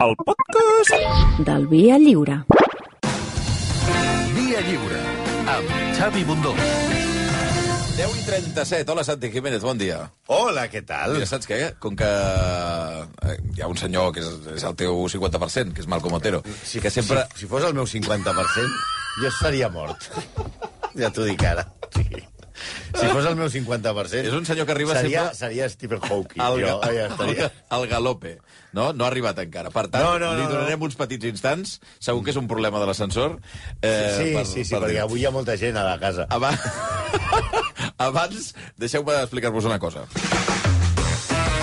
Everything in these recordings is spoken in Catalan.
el podcast del Via Lliure. Via Lliure, amb Xavi Bundó. 10 i 37. Hola, Santi Jiménez, bon dia. Hola, què tal? Mira, saps què? Com que eh, hi ha un senyor que és, és el teu 50%, que és Malcom Otero, Si, que sempre... si, si fos el meu 50%, jo estaria mort. Ja t'ho dic ara. Sí. Si fos el meu 50%... És un senyor que arriba seria, sempre- Seria Stephen Hawking. El, jo, ja estaria... el galope, no? No ha arribat encara. Per tant, No, no, li no, donarem uns petits instants. Segur que és un problema de l'ascensor. Eh, Sí, sí, sí, perquè dir. avui hi ha molta gent a la casa. Abans, Abans deixeu-me explicar-vos una cosa.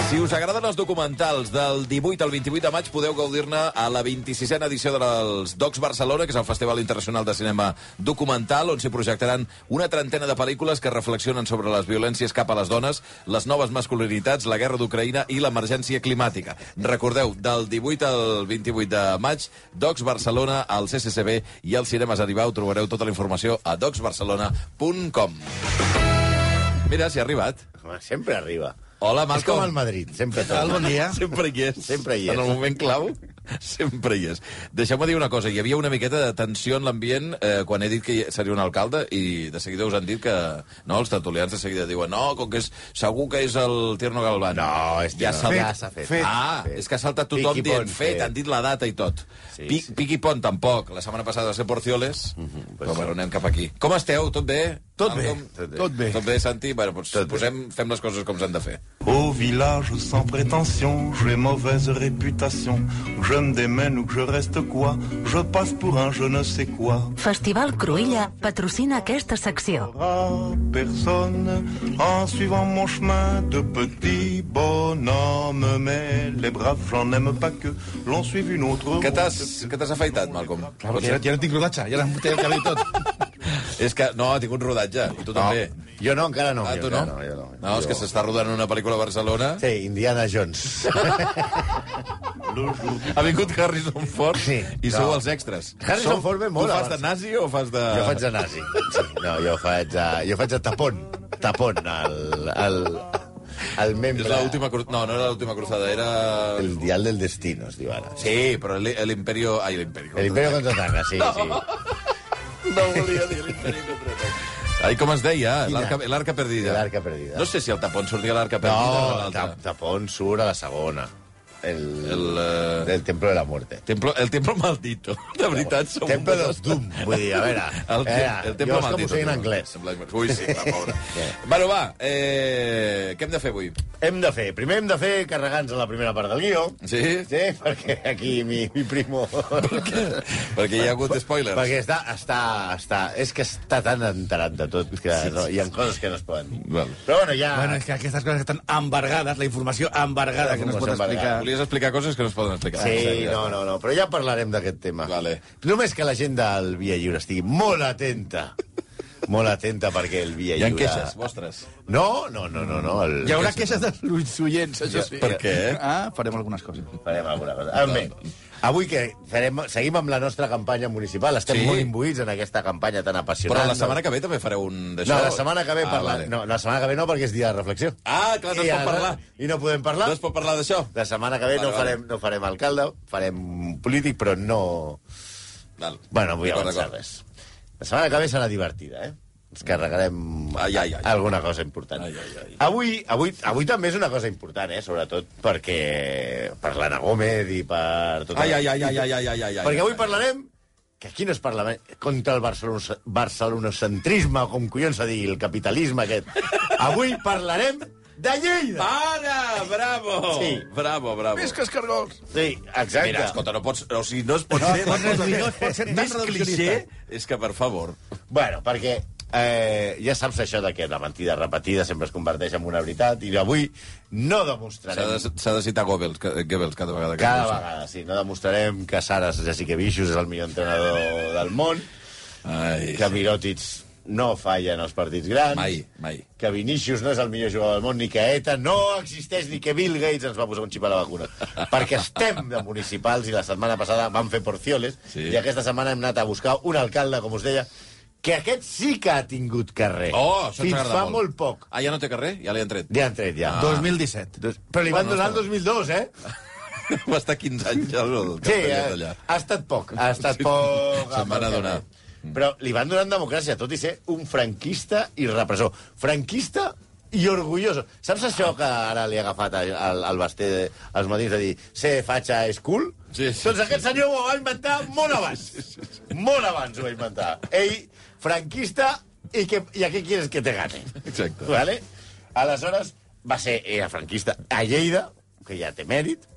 Si us agraden els documentals del 18 al 28 de maig, podeu gaudir-ne a la 26a edició dels Docs Barcelona, que és el Festival Internacional de Cinema Documental, on s'hi projectaran una trentena de pel·lícules que reflexionen sobre les violències cap a les dones, les noves masculinitats, la guerra d'Ucraïna i l'emergència climàtica. Recordeu, del 18 al 28 de maig, Docs Barcelona, al CCCB i als Cinemes Aribau trobareu tota la informació a docsbarcelona.com. Mira, s'hi ha arribat. Home, Sempre arriba. Hola, És Malcolm. com el Madrid, sempre tal? Bon dia. Sempre hi és. Sempre hi és. En el moment clau, sempre hi és. Deixeu-me dir una cosa. Hi havia una miqueta de tensió en l'ambient eh, quan he dit que seria un alcalde i de seguida us han dit que... No, els tertulians de seguida diuen no, com que és, segur que és el Tierno Galván. No, és ja s'ha Ja s'ha fet. Ah, Fet. és que ha saltat tothom Piqui dient pont, fet, fet. han dit la data i tot. Sí, Pi, sí. Piqui Pont tampoc. La setmana passada va ser Porcioles, pues però bueno, anem cap aquí. Com esteu? Tot bé? Tot bé, Malcolm? tot bé. tot bé. Tot bé, Santi? Bueno, doncs Tot bé. posem, fem les coses com s'han de fer. Au village sans prétention, j'ai mauvaise réputation. Que je me démène ou que je reste quoi, je passe pour un je ne sais quoi. Festival Cruïlla patrocina aquesta secció. Personne en suivant mon chemin de petit bonhomme. Mais les braves, j'en aime pas que l'on suive une autre Que t'has afaitat, Malcolm? Clar, ja, ja no tinc rodatge, ja el cabell tot. És que, no, ha tingut rodatge, i tu també. Jo no, encara no. Ah, tu no? no, jo no. No, és que Jo- s'està rodant una pel·lícula a Barcelona. Sí, Indiana Jones. Ha vingut Harrison Ford Sí, i no. sou els extras. Harrison Sou- Ford ve molt Tu fas de nazi o fas de... Jo faig de nazi. Sí, no, jo faig de, jo faig de tapón. Tapón, el, el, el És membre... l'última... cru- No, no era l'última cruzada, era... El dial del destino, es diu ara. Sí, però l'I- l'Imperio... Ai, l'Imperio. El Imperio Contraataca, sí, sí. No volia dir l'Imperio contraataca. Ai, com es deia? L'Arca Perdida. L'Arca Perdida. No sé si el tapón sortia a l'Arca Perdida o No, l'altra. tap, tapón surt a la segona. El, El, eh, el Templo de la Muerte. Templo, el templo maldito. De veritat, som... Templo dels Doom, vull dir, a veure. El, te eh, el templo jo és que maldito. m'ho sé en anglès. Ui, sí, va, pobre. Sí. bueno, va, eh, què hem de fer avui? Hem de fer, primer hem de fer carregants a la primera part del guió. Sí? Sí, perquè aquí mi, mi primo... Perquè hi ha hagut spoilers. Perquè està, està, està... És que està tan enterat de tot que no, hi ha coses que no es poden dir. Val. Però bueno, ja... Bueno, és que aquestes coses estan embargades, la informació embargada, La que no es pot informació explicar. Volies explicar coses que no es poden explicar. Sí, no, no, no, però ja parlarem d'aquest tema. Vale. Només que la gent del Via Lliure estigui molt atenta. Molt atenta perquè el Via Hi ha queixes vostres. No, no, no, no. no el... Hi haurà queixes dels oients, això sí. Per què? Ah, farem algunes coses. Farem alguna cosa. Ah, bé, avui que farem, seguim amb la nostra campanya municipal, estem Sí. molt imbuïts en aquesta campanya tan apassionant. Però la setmana que ve també fareu un d'això? No, la setmana que ve ah, parla... Vale. no, la setmana que ve no, perquè és dia de reflexió. Ah, clar, no es pot ara- parlar. I no podem parlar. No es pot parlar d'això? La setmana que ve Vale, no, vale. farem, no farem alcalde, farem polític, però no... Val. Bueno, vull D'acord, avançar res. La setmana que ve serà divertida, eh? Ens carregarem Ai, ai, ai. alguna cosa important. Ai, ai, ai. Avui, avui, avui també és una cosa important, eh? Sobretot perquè... per l'Anna Gómez i per... Tot Ai, ai, ai, ai, ai, ai, ai, ai. Perquè avui parlarem que aquí no es parla contra el barcelona, barcelonocentrisme, o com collons a dir, el capitalisme aquest. Avui parlarem de Lleida. Ara, bravo! Sí. Bravo, bravo. Visca els cargols! Sí, exacte. Mira, escolta, no pots... O sigui, no es pot No, ser... cosa ser- no es pot ser tan més cliché és que, per favor... Bueno, perquè eh, ja saps això de que la mentida repetida sempre es converteix en una veritat, i avui no demostrarem... de, s'ha de citar Goebbels, Goebbels cada vegada. que Cada dius. vegada, sí. No demostrarem que Sara Jasikevičius és el millor entrenador del món, Ai, que Mirotic no falla en els partits grans, mai, mai. que Vinícius no és el millor jugador del món, ni que ETA no existeix, ni que Bill Gates ens va posar un xip a la vacuna. Perquè estem de municipals i la setmana passada vam fer porcioles Sí. i aquesta setmana hem anat a buscar un alcalde, com us deia, que aquest sí que ha tingut carrer. Oh, això ens Fins agrada fa molt. poc. Ah, ja no té carrer? Ja l'hi han tret? Ja han tret, ja. Ah. 2017. Dos- Però li van Bueno, donar el està 2002, eh? Va estar 15 anys al Sí, ha, allà. ha estat poc, ha estat poc. Se'n van adonar. Però li van donant democràcia, tot i ser un franquista i repressor. Franquista i orgulloso. Saps això que ara li ha agafat al, al Basté de- als matins de dir ser fatxa és cool? Sí, sí, doncs aquest senyor ho va inventar molt abans. Molt abans ho va inventar. Ell, franquista, i, que, i a què quieres que te gane? Exacte. Vale? Aleshores, va ser era franquista a Lleida, que ja té mèrit,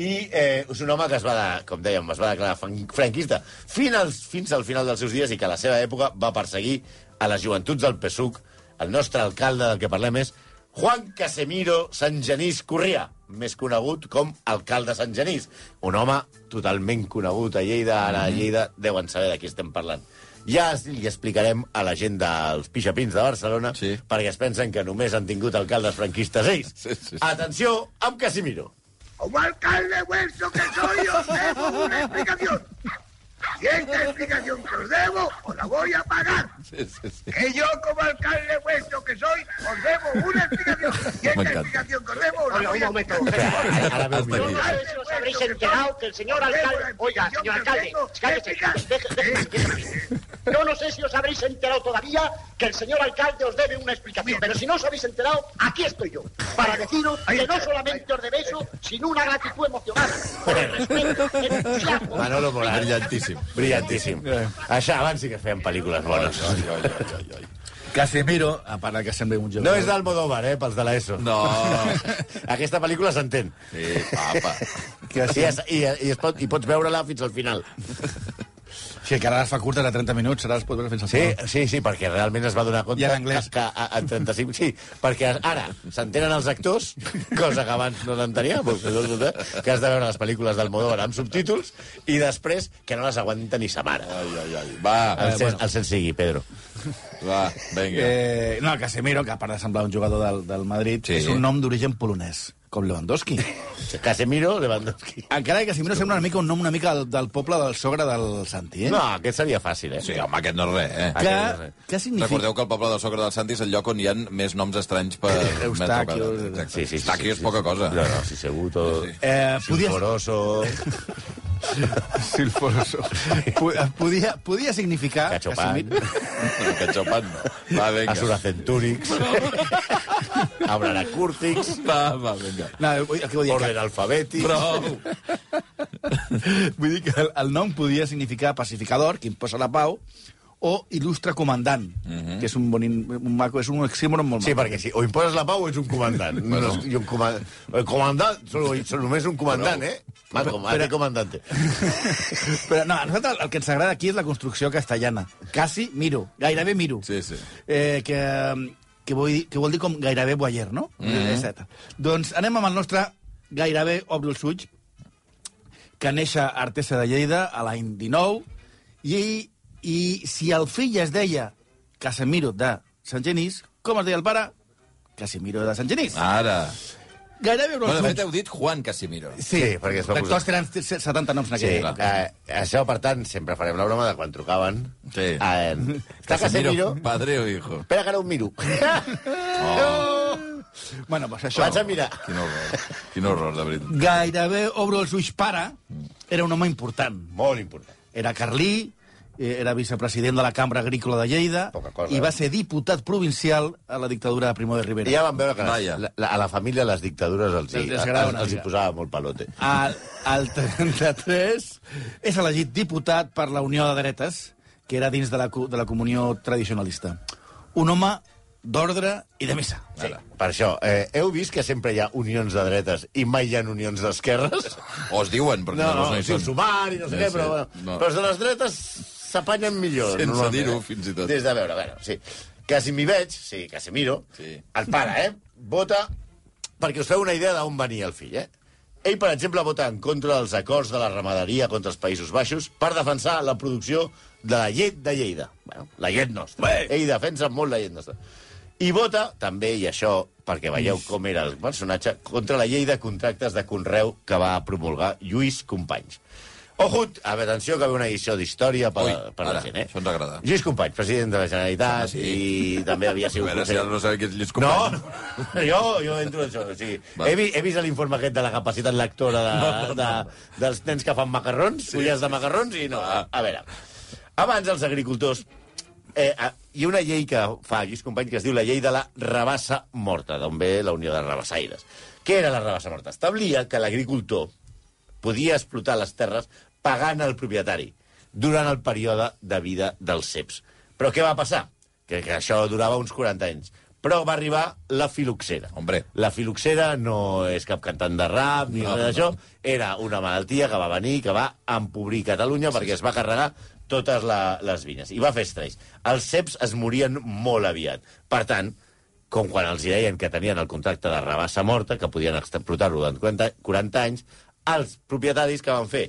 i eh, és un home que es va, de, com dèiem, es va declarar fran- franquista fins, als, fins al final dels seus dies i que a la seva època va perseguir a les joventuts del PSUC. El nostre alcalde del que parlem és Juan Casemiro Sant Genís Corria, més conegut com alcalde Sant Genís. Un home totalment conegut a Lleida, ara a Lleida deuen saber de qui estem parlant. Ja li explicarem a la gent dels pixapins de Barcelona Sí. perquè es pensen que només han tingut alcaldes franquistes ells. Sí, sí, sí. Atenció amb Casimiro. Como alcalde vuestro que soy, os debo una explicación. Y esta explicación que os debo, os la voy a pagar. Sí, sí, sí. Que yo, como alcalde vuestro que soy, os debo una explicación. Y esta explicación que os debo, os la voy a pagar. sé si os habréis enterado que el señor alcalde... Oiga, señor alcalde, cállese. deje- déjeme, déjeme. Yo no sé si os habréis enterado todavía que el señor alcalde os debe una explicación, pero si no os habéis enterado, aquí estoy yo, para deciros que no solamente os debe eso, sino una gratitud emocional, por el respeto, el entusiasmo... Manolo Molar. Brillantíssim. Brillantíssim. Això abans sí que feien pel·lícules bones. Ai, ai, ai, ai, ai. Casemiro, a part que sembla un No jugador... és d'Almodóvar, eh, pels de l'ESO. No. Aquesta pel·lícula s'entén. Sí, papa. I, es, i, i, es pot, i pots veure-la fins al final. Sí, que ara es fa curta de 30 minuts, ara es pot veure fins al Sí, final. sí, sí, perquè realment es va donar compte I en anglès. que, que a, a 35... Sí, perquè ara s'entenen els actors, cosa que abans no s'entenia, perquè que has de veure les pel·lícules d'Almodóvar amb subtítols, i després que no les aguanta ni sa mare. Ai, ai, ai. Va, El, cel, el cel sigui, Pedro. va, vinga. Eh, no, Casemiro, que a part de semblar un jugador del, del Madrid, Sí. és un nom d'origen polonès, com Lewandowski. Casemiro, Lewandowski. Encara que Casemiro sembla una mica un nom una mica del, del poble del sogre del Santi, eh? No, aquest seria fàcil, eh? Sí, home, aquest no és res, eh? Que, no sé. que significa... Recordeu que el poble del Sogre del Santi és el lloc on hi ha més noms estranys per quadrat. Exacte. Sí, sí, sí, Eustachio sí, és poca sí. cosa. No, no, sí, segur, tot... Sí, sí. Eh, podia, Silforoso, Silforoso. Po- podia, podia significar... Cachopan, que xopan no. Va, vinga. Asura Centúrix, Abrara Curtix, Va, va, vinga. No, que vull dir, Orden Alfabètic... Prou. vull dir que el, el nom podia significar pacificador, qui imposa la pau, o il·lustre comandant, que és un, bon, in- un maco, és un oxímoron molt Sí, maco. perquè si o imposes la pau o ets un comandant. Bueno. No, i un comand... El comandant, solo, solo només un comandant, eh? Mal, com, Però- comandante. Però no, a nosaltres el que ens agrada aquí és la construcció castellana. Quasi miro, gairebé miro. Sí, sí. Eh, que, que, vull dir, que vol dir com gairebé boyer, no? Mm -hmm. Doncs anem amb el nostre gairebé obro els ulls, que neix a Artesa de Lleida a l'any 19, i, i si el fill es deia Casemiro de Sant Genís, com es deia el pare? Casemiro de Sant Genís. Ara. Gairebé obro Bueno, de fet, heu dit Juan Casimiro. Sí, perquè es va Tots posar... tenen 70 noms en Sí, aquell. eh, això, per tant, sempre farem la broma de quan trucaven. Sí. Eh, està Casemiro? Padre o hijo. Espera que ara ho miro. Oh, Bueno, doncs això. Vaig a mirar. quin horror. Quin horror, de veritat. Gairebé obro els ulls pare, era un home important. Molt important. Era carlí, era vicepresident de la Cambra Agrícola de Lleida cosa, i va eh? ser diputat provincial a la dictadura de Primo de Rivera. I ja vam veure que Vaja. la, la, a la família les dictadures els, hi, Els els, els hi posava molt palote. Al, al 33 és elegit diputat per la Unió de Dretes, que era dins de la, de la comunió tradicionalista. Un home d'ordre i de missa. Sí, per això. Eh, heu vist que sempre hi ha unions de dretes i mai hi ha unions d'esquerres? O es diuen, perquè No, no, no, no hi sí, són. sumar i no sé Sí, què, sí. però, bueno, No. però els de les dretes s'apanyen millor. Sense dir-ho, fins i tot. Des de veure, bueno, sí. Casimir veig, sí, Casemiro, Sí. el pare, eh, vota perquè us feu una idea d'on venia el fill, eh? Ell, per exemple, vota en contra dels acords de la ramaderia contra els Països Baixos per defensar la producció de la llet de Lleida. Bueno, la llet nostra. Bé. Ell defensa molt la llet nostra. I vota, també, i això, perquè veieu com era el personatge, contra la llei de contractes de Conreu que va promulgar Lluís Companys. Ojo, a atenció, que ve una edició d'història per, Ui, per ara, la gent, eh? això ens agrada. Lluís Companys, president de la Generalitat, Ah, sí? i també havia A sigut... veure si ara no sabem qui és Lluís No, Companys. jo, jo entro en això. O sigui, Va. he, vi, he vist l'informe aquest de la capacitat lectora de, No, no, de, dels nens que fan macarrons, sí. fulles de macarrons, i no. A, a veure, abans els agricultors... Eh, eh, hi ha una llei que fa Lluís Company que es diu la llei de la rebassa morta, d'on ve la Unió de Rebassaires. Què era la rebassa morta? Establia que l'agricultor podia explotar les terres pagant al propietari durant el període de vida dels ceps. Però què va passar? Que, que això durava uns 40 anys. Però va arribar la filoxera. Hombre. La filoxera no és cap cantant de rap ni No, no, res d'això. Era una malaltia que va venir, que va empobrir Catalunya perquè es va carregar totes la, les vinyes. I va fer estralls. Els ceps es morien molt aviat. Per tant, com quan els deien que tenien el contracte de rebassa morta, que podien explotar-lo durant 40, 40 anys, els propietaris que van fer?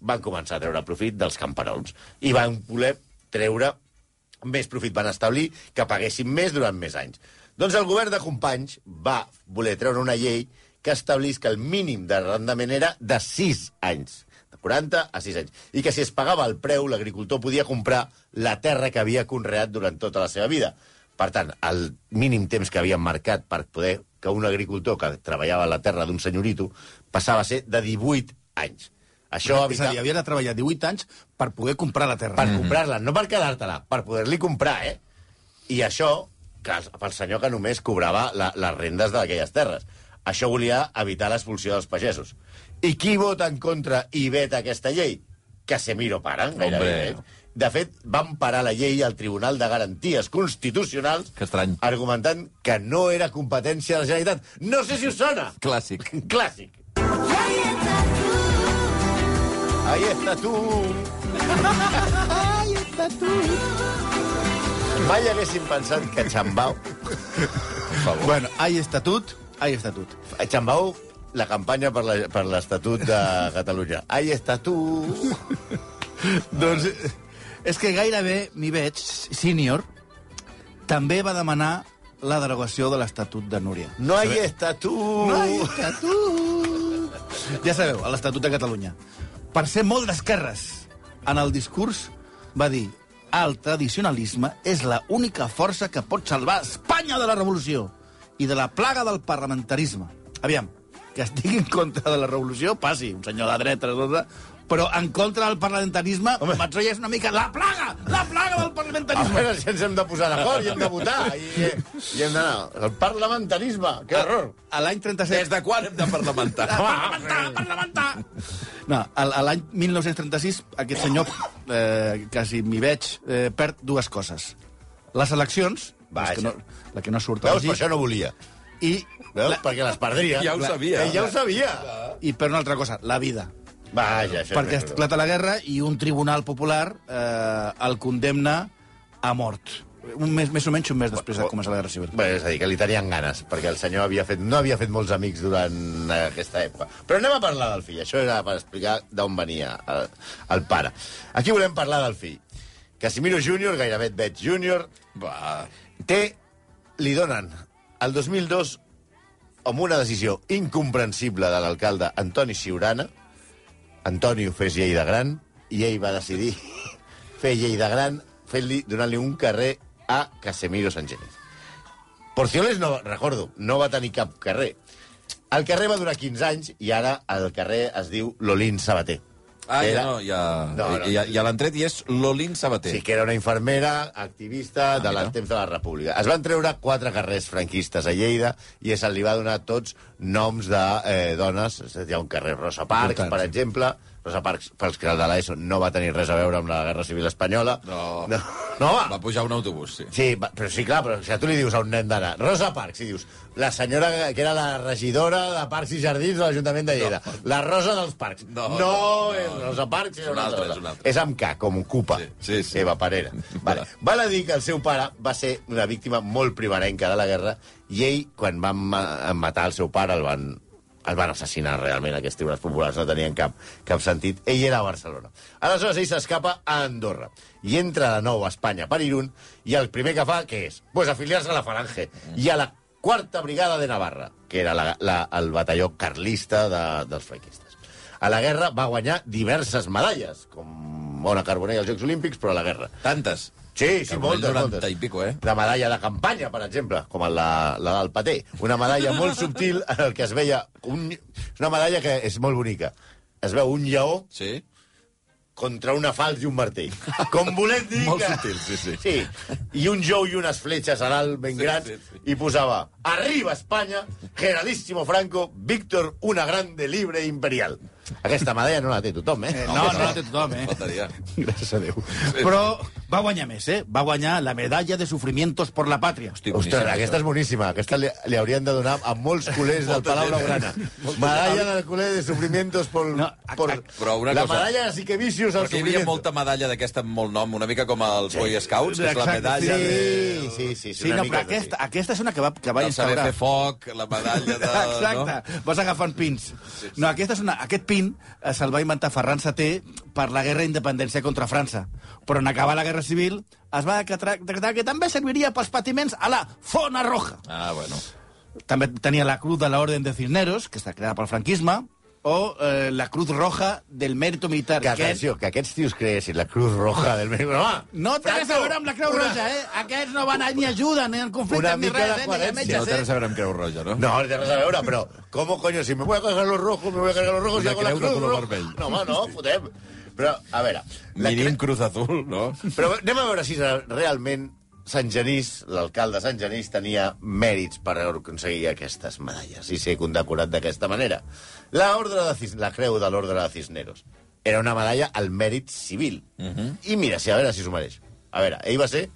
Van començar a treure profit dels camperols. I van voler treure més profit, van establir que paguessin més durant més anys. Doncs el govern de Companys va voler treure una llei que establís que el mínim de rendament era de 6 anys. De 40 a 6 anys. I que si es pagava el preu, l'agricultor podia comprar la terra que havia conreat durant tota la seva vida. Per tant, el mínim temps que havien marcat per poder que un agricultor que treballava a la terra d'un senyorito passava a ser de 18 anys. Això És a dir, havia de treballar 18 anys per poder comprar la terra. Per comprar-la, no per quedar-te-la, per poder-li comprar, eh? I això, que el- pel senyor que només cobrava la, les rendes d'aquelles terres. Això volia evitar l'expulsió dels pagesos. I qui vota en contra i veta aquesta llei? Casemiro Paran, gairebé. Hombre. Eh? De fet, van parar la llei al Tribunal de Garanties Constitucionals Que estrany. argumentant que no era competència de la Generalitat. No sé si us sona! Clàssic. Clàssic. Ahí está tú. Ahí está tú. Mai haguéssim pensat que Xambau... Per favor. Bueno, hay estatut, hay estatut. Xambau, la campanya per la- per l'Estatut de Catalunya. Ahí está tú. doncs eh, és que gairebé m'hi veig, senior, també va demanar la derogació de l'Estatut de Núria. No está tú. No hay estatut. Ja sabeu, a l'Estatut de Catalunya. Per ser molt d'esquerres, en el discurs va dir el tradicionalisme és la única força que pot salvar Espanya de la revolució i de la plaga del parlamentarisme. Aviam, que estigui en contra de la revolució, passi, un senyor de dreta, però en contra del parlamentarisme, Home. Matsó ja és una mica la plaga, la plaga del A parlamentarisme. veure si ens hem de posar d'acord i hem de votar. I, i hem d'anar... El parlamentarisme, que error. A l'any 37... Des de quan hem de parlamentar? Parlamentar, parlamentar! No, a, a l'any 1936 aquest senyor, eh, quasi m'hi veig, eh, perd dues coses. Les eleccions, Vaja. les que no, la que no surt Veus, per això no volia. i, Veus? la, Perquè les perdria. Ja ho sabia. Eh, ja ho sabia. i per una altra cosa, la vida. Vaja, això Perquè és més esclata la guerra i un tribunal popular eh, el condemna a mort. Un mes, més o menys un mes després de començar la Guerra Civil. Bé, és a dir, que li tenien ganes, perquè el senyor havia fet, no havia fet molts amics durant aquesta època. Però anem a parlar del fill. Això era per explicar d'on venia el, el pare. Aquí volem parlar del fill. Casimiro Júnior, gairebé et veig Júnior, té, li donen el 2002 amb una decisió incomprensible de l'alcalde Antoni Siurana, Antonio fes llei de gran, i ell va decidir fer llei de gran fent-li, donant-li un carrer a Casemiro Sánchez. Porcioles, no, recordo, no va tenir cap carrer. El carrer va durar 15 anys i ara el carrer es diu Lolín Sabater. Ah, ja Era- no, ja... No, no. Ja, ja l'han tret i és Lolín Sabater. Sí, que era una infermera, activista Ah, de mira. les temps de la República. Es van treure quatre carrers franquistes a Lleida i se li va donar tots noms de eh, dones. Hi ha un carrer Rosa Parks, Important, per sí. exemple. Rosa Parks, pels que el de l'ESO no va tenir res a veure amb la Guerra Civil Espanyola. No. No, no va. Va pujar un autobús, sí. Sí, va, però sí, clar, però si tu li dius a un nen d'anar Rosa Parks, i dius, la senyora que era la regidora de Parcs i Jardins de l'Ajuntament de Lleida, no. la Rosa dels Parcs. No, no, no, és no. Rosa Parks, és, És una altra, és una altra. És amb K, com ocupa. Sí, sí, sí. Eva Parera. Vale. Val a dir que el seu pare va ser una víctima molt primerenca de la guerra i ell, quan van ma- matar el seu pare, el van, el van assassinar realment, aquests tribunals populars no tenien cap, cap sentit. Ell era a Barcelona. Aleshores, ell s'escapa a Andorra i entra de nou a Espanya per Irún i el primer que fa, què és? Pues afiliar-se a la Falange i a la quarta brigada de Navarra, que era la, la, el batalló carlista de, dels franquistes. A la guerra va guanyar diverses medalles, com Ona Carbonell als Jocs Olímpics, però a la guerra. Tantes. Sí, sí, moltes, 90 moltes. i pico, eh? La medalla de campanya, per exemple, com la, la del paté. Una medalla molt subtil en el que es veia... Un, una medalla que és molt bonica. Es veu un lleó Sí? contra una falç i un martell. Com volem dir Molt que... subtil, sí, sí. Sí, i un jou i unes fletxes a dalt ben Sí, grans, sí, sí. i posava Arriba Espanya, generalísimo Franco, Víctor, una grande libre imperial. Aquesta medalla no la té tothom, eh? Eh, no, no la té tothom, eh? Faltaria. Gràcies a Déu. Però va guanyar més, eh? Va guanyar la medalla de sufrimientos por la pàtria. Hosti, Ostres, aquesta és boníssima. Aquesta li, li haurien de donar a molts culers del Palau eh? Blaugrana. Medalla del culer de sufrimientos por... No, por però una la cosa- medalla de Siquevicius al Perquè hi havia sufrimiento. molta medalla d'aquesta amb molt nom, una mica com els Boy Scouts, que és la medalla sí. de... Sí, sí, sí. Sí, no, però aquesta, aquesta és una que va, que va del saber instaurar. fer foc, la medalla de... Exacte, vas agafant pins. No, aquesta és una, aquest pin eh, se'l va inventar Ferran Seté per la guerra d'independència contra França. Però en acabar la Guerra Civil es va decretar que també serviria pels patiments a la Zona Roja. Ah, bueno. També tenia la Cruz de la Orden de Cisneros, que està creada pel franquisme, o eh, la Cruz Roja del Mérito Militar. Que, atenció, que aquests tios creessin la Cruz Roja del México. Home, No té res a veure amb la Creu una- Roja, eh? Aquests no van a, ni ajuden, ni en conflicte, Una ni res, eh? Ni de No metges, té eh? res a veure amb Creu Roja, no? No, no té res a veure, però ¿cómo coño? Si me voy a cargar los rojos, me voy a cargar los rojos Una y hago la de cruz color roja. vermell. No, home, no, fotem. Però, a veure... La Mínim cre... Cruz Azul, no? Però anem a veure si realment Sant Genís, l'alcalde de Sant Genís, tenia mèrits per aconseguir aquestes medalles i ser condecorat d'aquesta manera. La, ordre de Cis... la creu de l'ordre de Cisneros era una medalla al mèrit civil. I mira, si a veure si s'ho mereix. A veure, ell va ser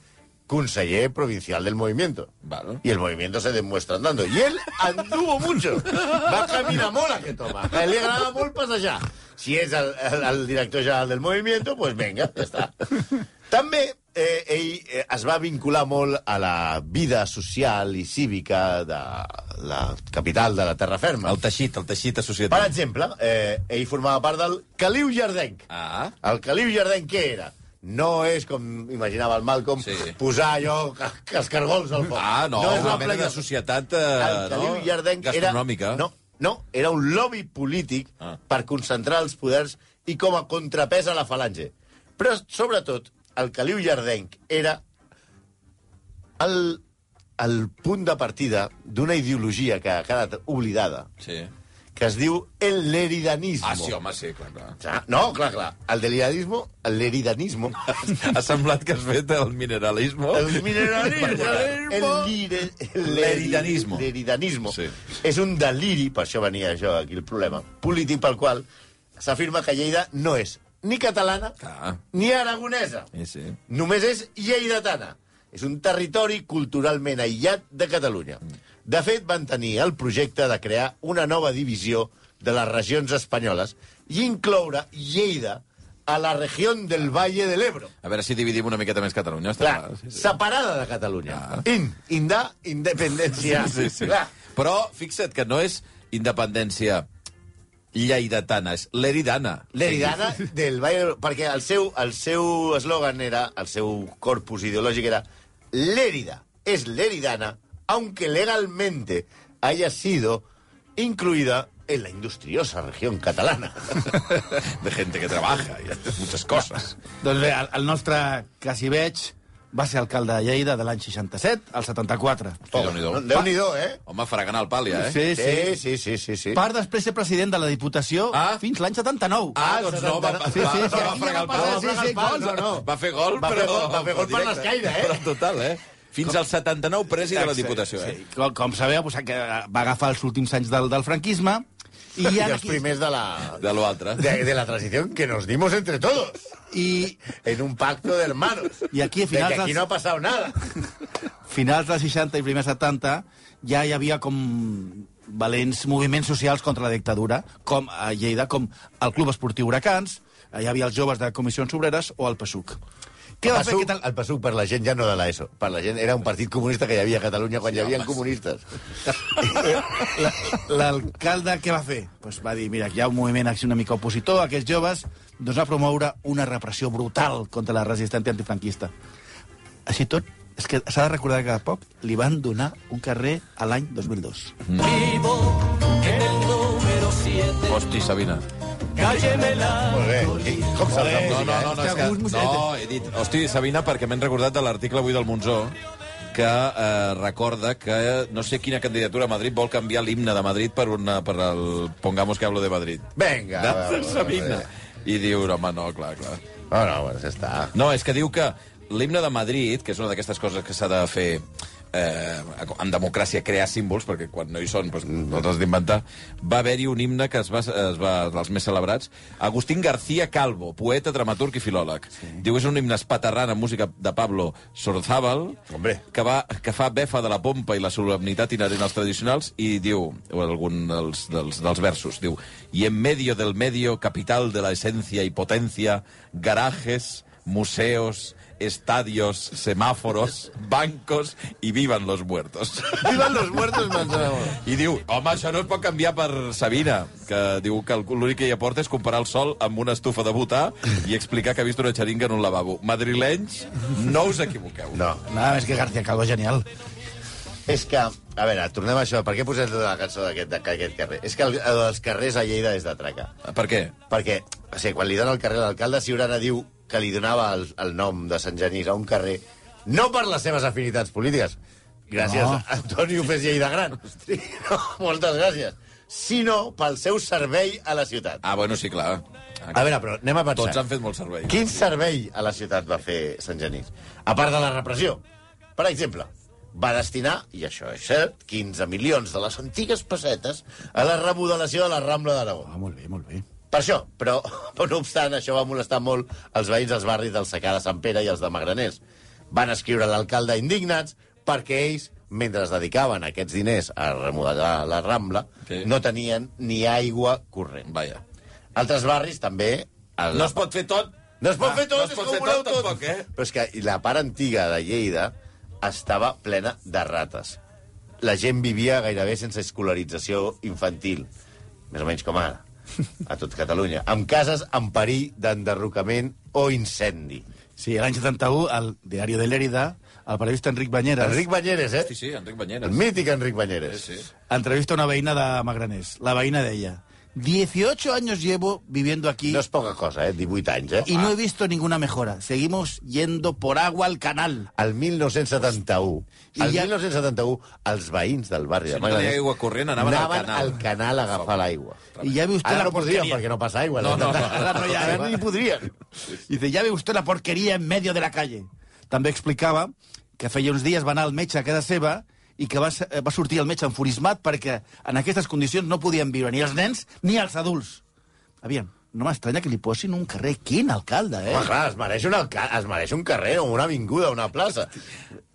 conseller provincial del movimiento. Vale. Y el movimiento se demuestra andando. Y él anduvo mucho. Va caminar molt aquest home. Li agrada molt passejar. Si és el, el, el director general del movimiento, pues venga, ja està. També eh, ell eh, es va vincular molt a la vida social i cívica de la capital de la terra ferma. El teixit, el teixit Per associatiu. exemple, eh, ell formava part del Caliu Jardenc. Ah, El Caliu Jardenc què era? No és, com imaginava el Malcolm, Sí. posar allò, ca- cascargols al foc. ah no, és una mena de plena- societat el eh, Caliu no? Jardenc gastronòmica. Era, no, no, era un lobby polític Ah. per concentrar els poders i com a contrapès a la falange. Però, sobretot, el Caliu Jardenc era el, el punt de partida d'una ideologia que ha quedat oblidada, Sí. Que es diu el leridanismo. Ah, sí, home, sí, clar, clar. No, clar, clar. El deliranismo, el leridanismo, Ha semblat que has fet el mineralismo. el mineralismo, el, lire, el L'eridanismo. L'eridanismo. Sí. És un deliri, per això venia això aquí el problema, polític pel qual s'afirma que Lleida no és ni catalana Clar. ni aragonesa. Sí, sí. Només és lleidatana. És un territori culturalment aïllat de Catalunya. De fet, van tenir el projecte de crear una nova divisió de les regions espanyoles i incloure Lleida a la regió del Valle de l'Ebro. A veure si dividim una miqueta més Catalunya. Està Clar, clar, sí, sí. separada de Catalunya. In, indà, independència. Sí, sí. Clar. Però fixa't que no és independència lleidatana, és l'eridana. L'Eridana del Valle perquè el seu el seu eslògan era, el seu corpus ideològic era l'Èrida és l'Eridana, aunque legalmente haya sido incluida en la industriosa región catalana. De gente que trabaja y hace muchas cosas. Doncs bé, el, el nostre Casiveig va ser alcalde de Lleida de l'any 67 al 74. Déu-n'hi-do. Déu-n'hi-do, eh? Home, fregant el pàlia, eh? Sí, sí. Sí, sí, sí, sí. sí. Per després ser president de la Diputació Ah. fins l'any 79. Ah, doncs no, va, va, Sí, sí, va, sí, va aquí fregar ja el va pal. passar, sí, sí, pal, gols. no, no. Va fer gol, Va però... fer gol- va fer gol per directe. l'escaire, eh? Però total, eh? Fins al 79 presi de la Diputació, eh? Sí, com, com sabeu, pues, que va agafar els últims anys del, del franquisme i, I els primers de la, De l'altre. de, de la transició que nos dimos entre todos. i En un pacto de hermanos. I aquí a De finals que aquí no ha pasado nada. finals dels 60 i primers 70 ja hi havia com valents moviments socials contra la dictadura, com a Lleida, com el Club Esportiu Huracans, hi havia els joves de Comissions Obreres o el PSUC. Què el va fer? PSUC, tal? el PSUC per la gent ja no de l'ESO. Per la gent era un partit comunista que hi havia a Catalunya quan sí, hi havia home, comunistes. La- L'alcalde què va fer? Pues va dir, mira, hi ha un moviment així una mica opositor, aquests joves, doncs va promoure una repressió brutal contra la resistència antifranquista. Així tot, és que s'ha de recordar que a poc li van donar un carrer a l'any 2002. Hosti, Sabina. Molt bé. Com se'ls la No, música, no, no, no, és que, no, he dit... Hosti, Sabina, perquè m'he recordat de l'article avui del Monzó que eh, recorda que no sé quina candidatura a Madrid vol canviar l'himne de Madrid per, una, per el Pongamos que hablo de Madrid. Vinga. De, va, de va, Sabina. va. I diu, home, no, clar, clar. No, no, bueno, ja està. No, és que diu que l'himne de Madrid, que és una d'aquestes coses que s'ha de fer eh, en democràcia, crear símbols, perquè quan no hi són doncs, no t'has d'inventar, va haver-hi un himne que es va, es va, dels més celebrats, Agustín García Calvo, poeta, dramaturg i filòleg. Sí. Diu és un himne espaterrant amb música de Pablo Sorzábal, Hombre. que, va, que fa befa de la pompa i la solemnitat inherent als tradicionals, i diu, o algun dels, dels, dels versos, diu, y en medio del medio, capital de la esencia y potencia, garajes, museos, estadios, semáforos, bancos y vivan los muertos. Vivan los muertos. I diu, home, això no es pot canviar per Sabina, que diu que l'únic que hi aporta és comparar el sol amb una estufa de butà i explicar que ha vist una xeringa en un lavabo. Madrilenys, no us equivoqueu. No, Nada més que García Calvo, genial. és que... A veure, tornem a això. Per què posem tota la cançó d'aquest d'aquest carrer? És que el, el dels carrers a Lleida és d'atracar. Per què? Perquè, o sigui, quan li dona el carrer a l'alcalde, Ciurana diu que li donava el, el nom de Sant Genís a un carrer, no per les seves afinitats polítiques, gràcies No. a Antoni Ufes Lleida Gran, no, moltes gràcies, sinó pel seu servei a la ciutat. Ah, bueno, sí, clar. A veure, però anem a pensar. Tots han fet molt servei. Quin servei a la ciutat va fer Sant Genís? A part de la repressió. Per exemple, va destinar, i això és cert, 15 milions de les antigues pessetes a la remodelació de la Rambla d'Aragó. Ah, molt bé, molt bé. Per això, però, però no obstant, això va molestar molt els veïns dels barris del Secà de Sant Pere i els de Magraners. Van escriure a l'alcalde indignats perquè ells, mentre es dedicaven aquests diners a remodelar la Rambla, Sí. no tenien ni aigua corrent. Vaja. Altres barris també... El... No es pot fer tot? No es pot Ah, fer tot, no es és pot ho fer voleu tot, tampoc, eh? Però és que la part antiga de Lleida estava plena de rates. La gent vivia gairebé sense escolarització infantil, més o menys com ara, a tot Catalunya, amb cases en perill d'enderrocament o incendi. Sí, l'any 71, al Diari de l'Èrida, el periodista Enric Banyeres Enric Banyeres, eh? Sí, sí, Enric Banyeres. El mític Enric Banyeres. Sí, sí. entrevista una veïna de Magranés. La veïna deia, 18 años llevo viviendo aquí No és poca cosa, eh? 18 anys, eh? y no he visto ninguna mejora. Seguimos yendo por agua al canal. El 1971. I El ja- 1971, els veïns del barri Si de no hi havia Magraners aigua corrent, anaven al anaven canal. al canal a agafar l'aigua. Y ya ve usted Ara la no podrien, porquería. perquè no passa aigua. No, no, no. Ara no hi ha Ara aigua. ni podrien. Dice, ya ve usted la porquería en medio de la calle. També explicava que feia uns dies va anar al metge a casa seva i que va, se- va sortir el metge enfurismat perquè en aquestes condicions no podien viure ni els nens ni els adults. Aviam, no m'estranya que li posin un carrer. Quin alcalde, eh? Home, clar, es mereix, un alca- es mereix un carrer o una avinguda, una plaça.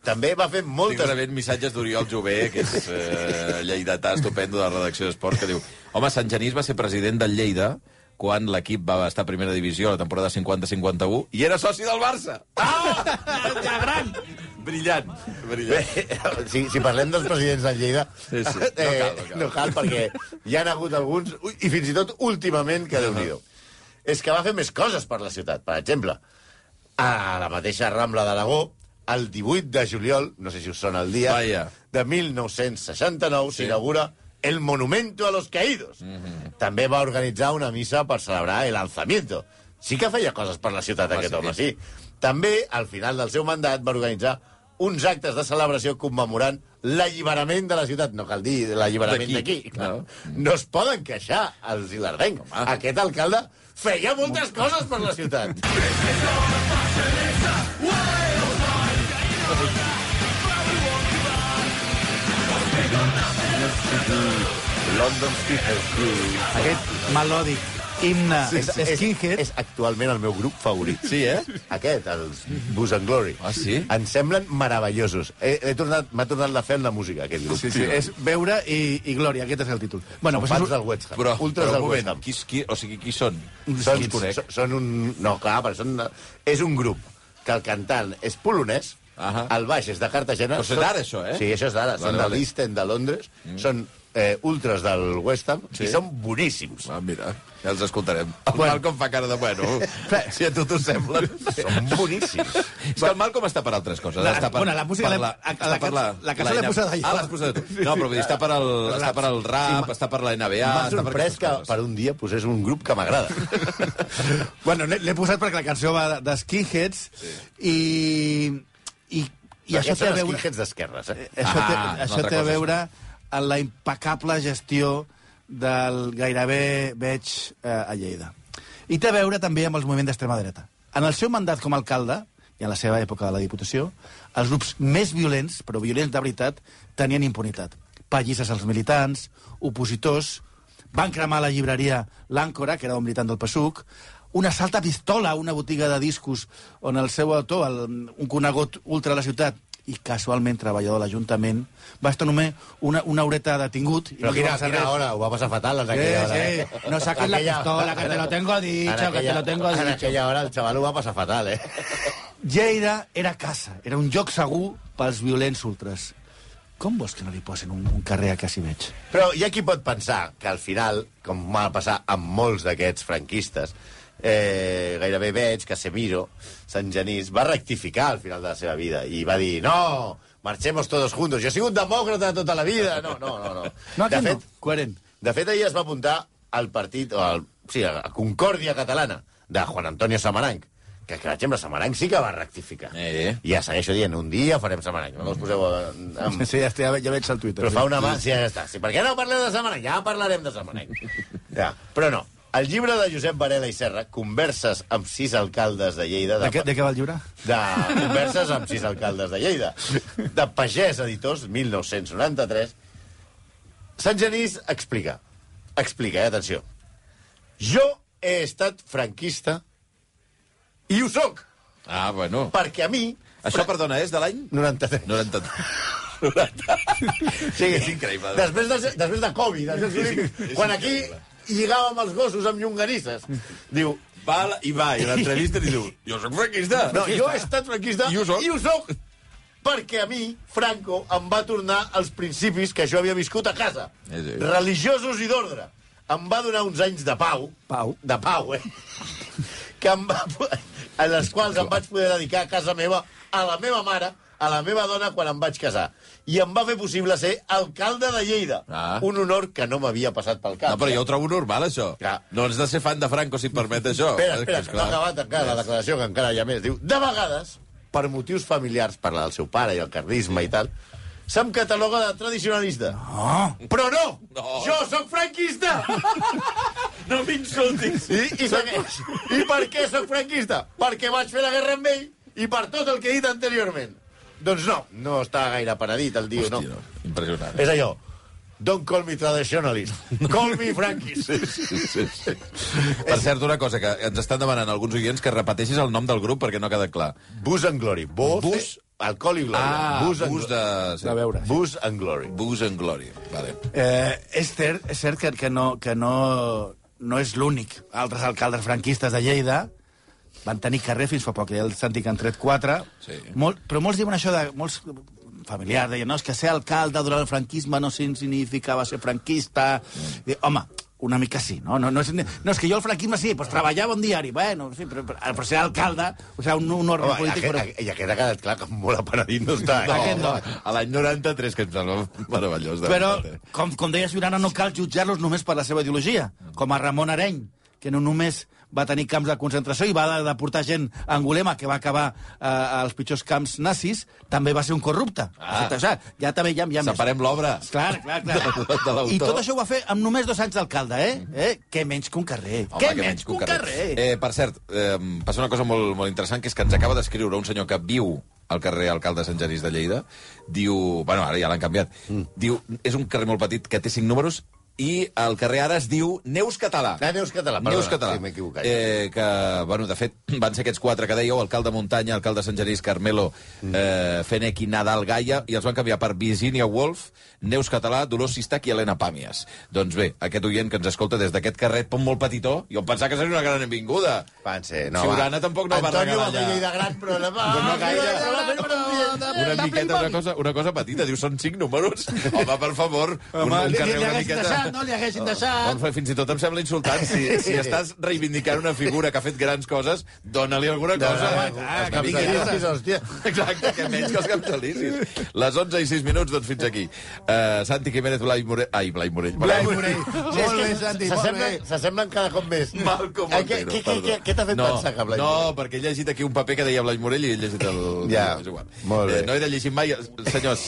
També va fer Estic moltes... rebent missatges d'Oriol Jové, que és eh, lleidatà estupendo de la redacció d'Esports, que diu home, Sant Genís va ser president del Lleida quan l'equip va estar a primera divisió la temporada 50-51 i era soci del Barça. Ah! ja gran! Brillant, brillant. Bé, si, si parlem dels presidents de Lleida, Sí, sí. eh, No cal, no cal. no cal perquè hi han hagut alguns, ui, i fins i tot últimament, que déu nhi És que va fer més coses per la ciutat. Per exemple, a la mateixa Rambla d'Aragó, el 18 de juliol, no sé si us sona el dia, Vaja. de 1969 s'inaugura el Monumento a los Caídos. Mhm. També va organitzar una missa per celebrar el alzamiento. Sí que feia coses per la ciutat, Ah, aquest sí? home, sí. També, al final del seu mandat, va organitzar uns actes de celebració commemorant l'alliberament de la ciutat. No cal dir l'alliberament D'aquí. d'aquí. clar. No. Es poden queixar els ilardencs. Home. Aquest alcalde feia moltes coses per la ciutat. London Speakers. Aquest melòdic himne És, és, skinhead. és actualment el meu grup favorit. Sí, eh? Aquest, els Buzz and Glory. Ah, sí? Em semblen meravellosos. He, he tornat, m'ha tornat la fe en la música, aquest grup. Sí, sí, és veure i, i glòria, aquest és el títol. Bueno, Són pues fans és, del West Ham. Però, Ultras però del un West moment, Ham. qui, qui, o sigui, qui són? Són, són, són un... No, clar, però són, és un grup que el cantant és polonès, Ahà. el baix és de Cartagena... Però és d'ara, això, eh? Sí, això és d'ara. Vale, Són de vale. l'East End de Londres. Mm. Són eh, ultras del West Ham sí. i són boníssims. Ah, mira, ja els escoltarem. El bueno. Malcolm fa cara de bueno. si a tu t'ho sembla. Són boníssims. És que el Malcolm està per altres coses. La- està per, bueno, la música per l'he- a- està la per ca- la cançó l'he posada jo. Ah, l'has posat tu. No, però vull dir, està per el, està per el rap, està per la NBA... M'ha sorprès que coses. per un dia posés un grup que m'agrada. Bueno, l'he posat perquè la cançó va de- de Skinheads sí. i, i, i això té a veure... Skinheads d'esquerres, eh? Això té, Ah, això té a veure amb la impecable gestió del gairebé veig eh, a Lleida. I té a veure també amb els moviments d'extrema dreta. En el seu mandat com a alcalde, i en la seva època de la Diputació, els grups més violents, però violents de veritat, tenien impunitat. Pallisses als militants, opositors, van cremar la llibreria L'Àncora, que era un militant del PSUC, un assalt a pistola a una botiga de discos on el seu autor, el, un conegut ultra de la ciutat, i casualment treballador de l'Ajuntament, va estar només una, una horeta detingut. i Però no quina, quina hora? Ho va passar fatal en Sí, aquella hora, sí. eh? No saques la Aquella- pistola, que te lo tengo dicho, En que te lo tengo En dicho. aquella hora el xaval ho va passar fatal, eh? Lleida era casa, era un lloc segur pels violents ultres. Com vols que no li posin un, un carrer a Quasi veig? Però hi ha qui pot pensar que al final, com va passar amb molts d'aquests franquistes, eh, gairebé veig que Semiro, Sant Genís, va rectificar al final de la seva vida i va dir, no, marchemos todos juntos, jo he sigut demòcrata tota la vida. No, no, no. no. No, de no. fet, Coherent. de fet, ahir es va apuntar al partit, o al, sí, a Concòrdia Catalana, de Juan Antonio Samaranch, que, que per exemple, Samaranch sí que va rectificar. Eh. I ja segueixo dient, un dia farem Samaranch, no us poseu en, en, Sí, ja, ja, ja veig el Twitter. però sí. fa una mà... Sí, ja està. Sí, per què no parleu de Samaranch? Ja parlarem de Samaranch. Ja. Però no. El llibre de Josep Varela i Serra, Converses amb sis alcaldes de Lleida... De, què, de què va el llibre? de Converses amb sis alcaldes de Lleida. De Pagès Editors, 1993. Sant Genís explica. Explica, eh? Atenció. Jo he estat franquista i ho soc, Ah, bueno. perquè a mi... Això, perdona, és de l'any? 93. 90. Sí, És increïble. Després de, després de Covid, després, És- és quan aquí increïble. lligàvem els gossos amb llonganisses, diu... Va a i va, i a l'entrevista li diu, jo soc franquista. No, jo he estat franquista I ho soc. i ho soc perquè a mi, Franco, em va tornar els principis que jo havia viscut a casa. Sí, sí. Religiosos i d'ordre. Em va donar uns anys de pau. Pau. De pau, eh? Que em va, en les quals em vaig poder dedicar a casa meva, a la meva mare, a la meva dona quan em vaig casar. I em va fer possible ser alcalde de Lleida. Ah. Un honor que no m'havia passat pel cap. No, però jo ho trobo normal, això. Clar. No has de ser fan de Franco, si et permet això. Espera, espera, que no ha acabat encara la declaració, que encara hi ha més. Diu, de vegades, per motius familiars, parla del seu pare i el carlisme i tal, se'm cataloga de tradicionalista. No. Però no! No. Jo sóc franquista! No m'insultis. I, i. I per què sóc franquista? Perquè vaig fer la guerra amb ell i per tot el que he dit anteriorment. Doncs no, no està gaire penedit el Hòstia, no. Impressionant. És allò. Don't call me traditionalist. Call me franquist. Sí, sí, sí. Per cert, una cosa, que ens estan demanant alguns oients que repeteixis el nom del grup perquè no ha quedat clar. Bus and Glory. Both, Bus? alcohol i glòria. Ah, Bus and bus de... Sí. De veure. Bus and Glory. Bus and Glory. Vale. Eh, és cert, és cert que, que, no, que no, no és l'únic. Altres alcaldes franquistes de Lleida van tenir carrer fins fa poc, ja el sentit que han tret quatre. Sí. Molt, però molts diuen això de... Molts familiars deien, no, és que ser alcalde durant el franquisme no significava ser franquista. Mm. I, home, una mica sí, no? No, no, és, no, és que jo el franquisme sí, pues treballava un diari, bueno, sí, però, però, però ser alcalde, o sigui, un, un ordre Home, polític... aquest, però... I aquest ha quedat clar que molt apenedit no està. No, Eh? Aquest no. a l'any 93, que em sembla meravellós. Però, eh? com, com deia Ciurana, no cal jutjar-los només per la seva ideologia, com a Ramon Areny, que no només va tenir camps de concentració i va de- deportar gent a Angulema, que va acabar eh, als pitjors camps nazis, també va ser un corrupte. Ah. O sigui, ja també hi ha, hi ha. Separem l'obra. Clar, clar, clar. De- de. I tot això ho va fer amb només dos anys d'alcalde, eh? eh? Què menys que un carrer. Home, Què menys que un carrer. Eh, per cert, eh, passa una cosa molt, molt interessant, que és que ens acaba d'escriure un senyor que viu al carrer Alcalde Sant Genís de Lleida. Diu... Bueno, ara ja l'han canviat. Mm. Diu, és un carrer molt petit que té cinc números i el carrer ara es diu Neus Català. Ah, Neus Català, perdona. Neus Català. Sí, m'he equivocat. Eh, que, bueno, de fet, van ser aquests quatre que dèieu, alcalde Muntanya, alcalde Sant Genís, Carmelo, eh, Fenec i Nadal Gaia, i els van canviar per Virginia Woolf, Neus Català, Dolors Sistac i Helena Pàmies. Doncs bé, aquest oient que ens escolta des d'aquest carret molt petitó, jo em pensava que seria una gran benvinguda. Van ser, no, Ciurana tampoc no va Antonio regalar va fer allà. llei de gran, però no va... No gaire. Una Una miqueta, una cosa, una cosa petita. Diu, són cinc números. Home, per favor, un, un carrer una miqueta... no? Li haguessin deixat. Doncs, fins i tot em sembla insultant. Si, si estás reivindicant una figura que ha fet grans coses, dona-li alguna cosa. ah, Els que vingui hòstia. Exacte, que menys que els capitalistes. Les 11 i 6 minuts, doncs fins aquí. Uh, Santi Jiménez, Blai Morell... Ai, Blai Morell. Blai Morell. Molt bé, Santi, molt bé. S'assemblen cada cop més. Malcom Eh, què- Montero, què- què- què- què t'ha fet no, pensar que Blai No, Morell? perquè he llegit aquí un paper que deia Blai Morell i he llegit el... Ja, és igual. molt bé. Eh, no he de llegir mai... Senyors,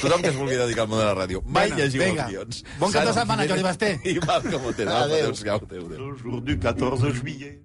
tothom que es vulgui dedicar al món de la ràdio, mai llegiu els guions. Bon cap de setmana, Jiménez Jordi Basté. I Malcom Montero. Adéu. Adéu-siau, adéu, adéu. Le jour du 14 juillet.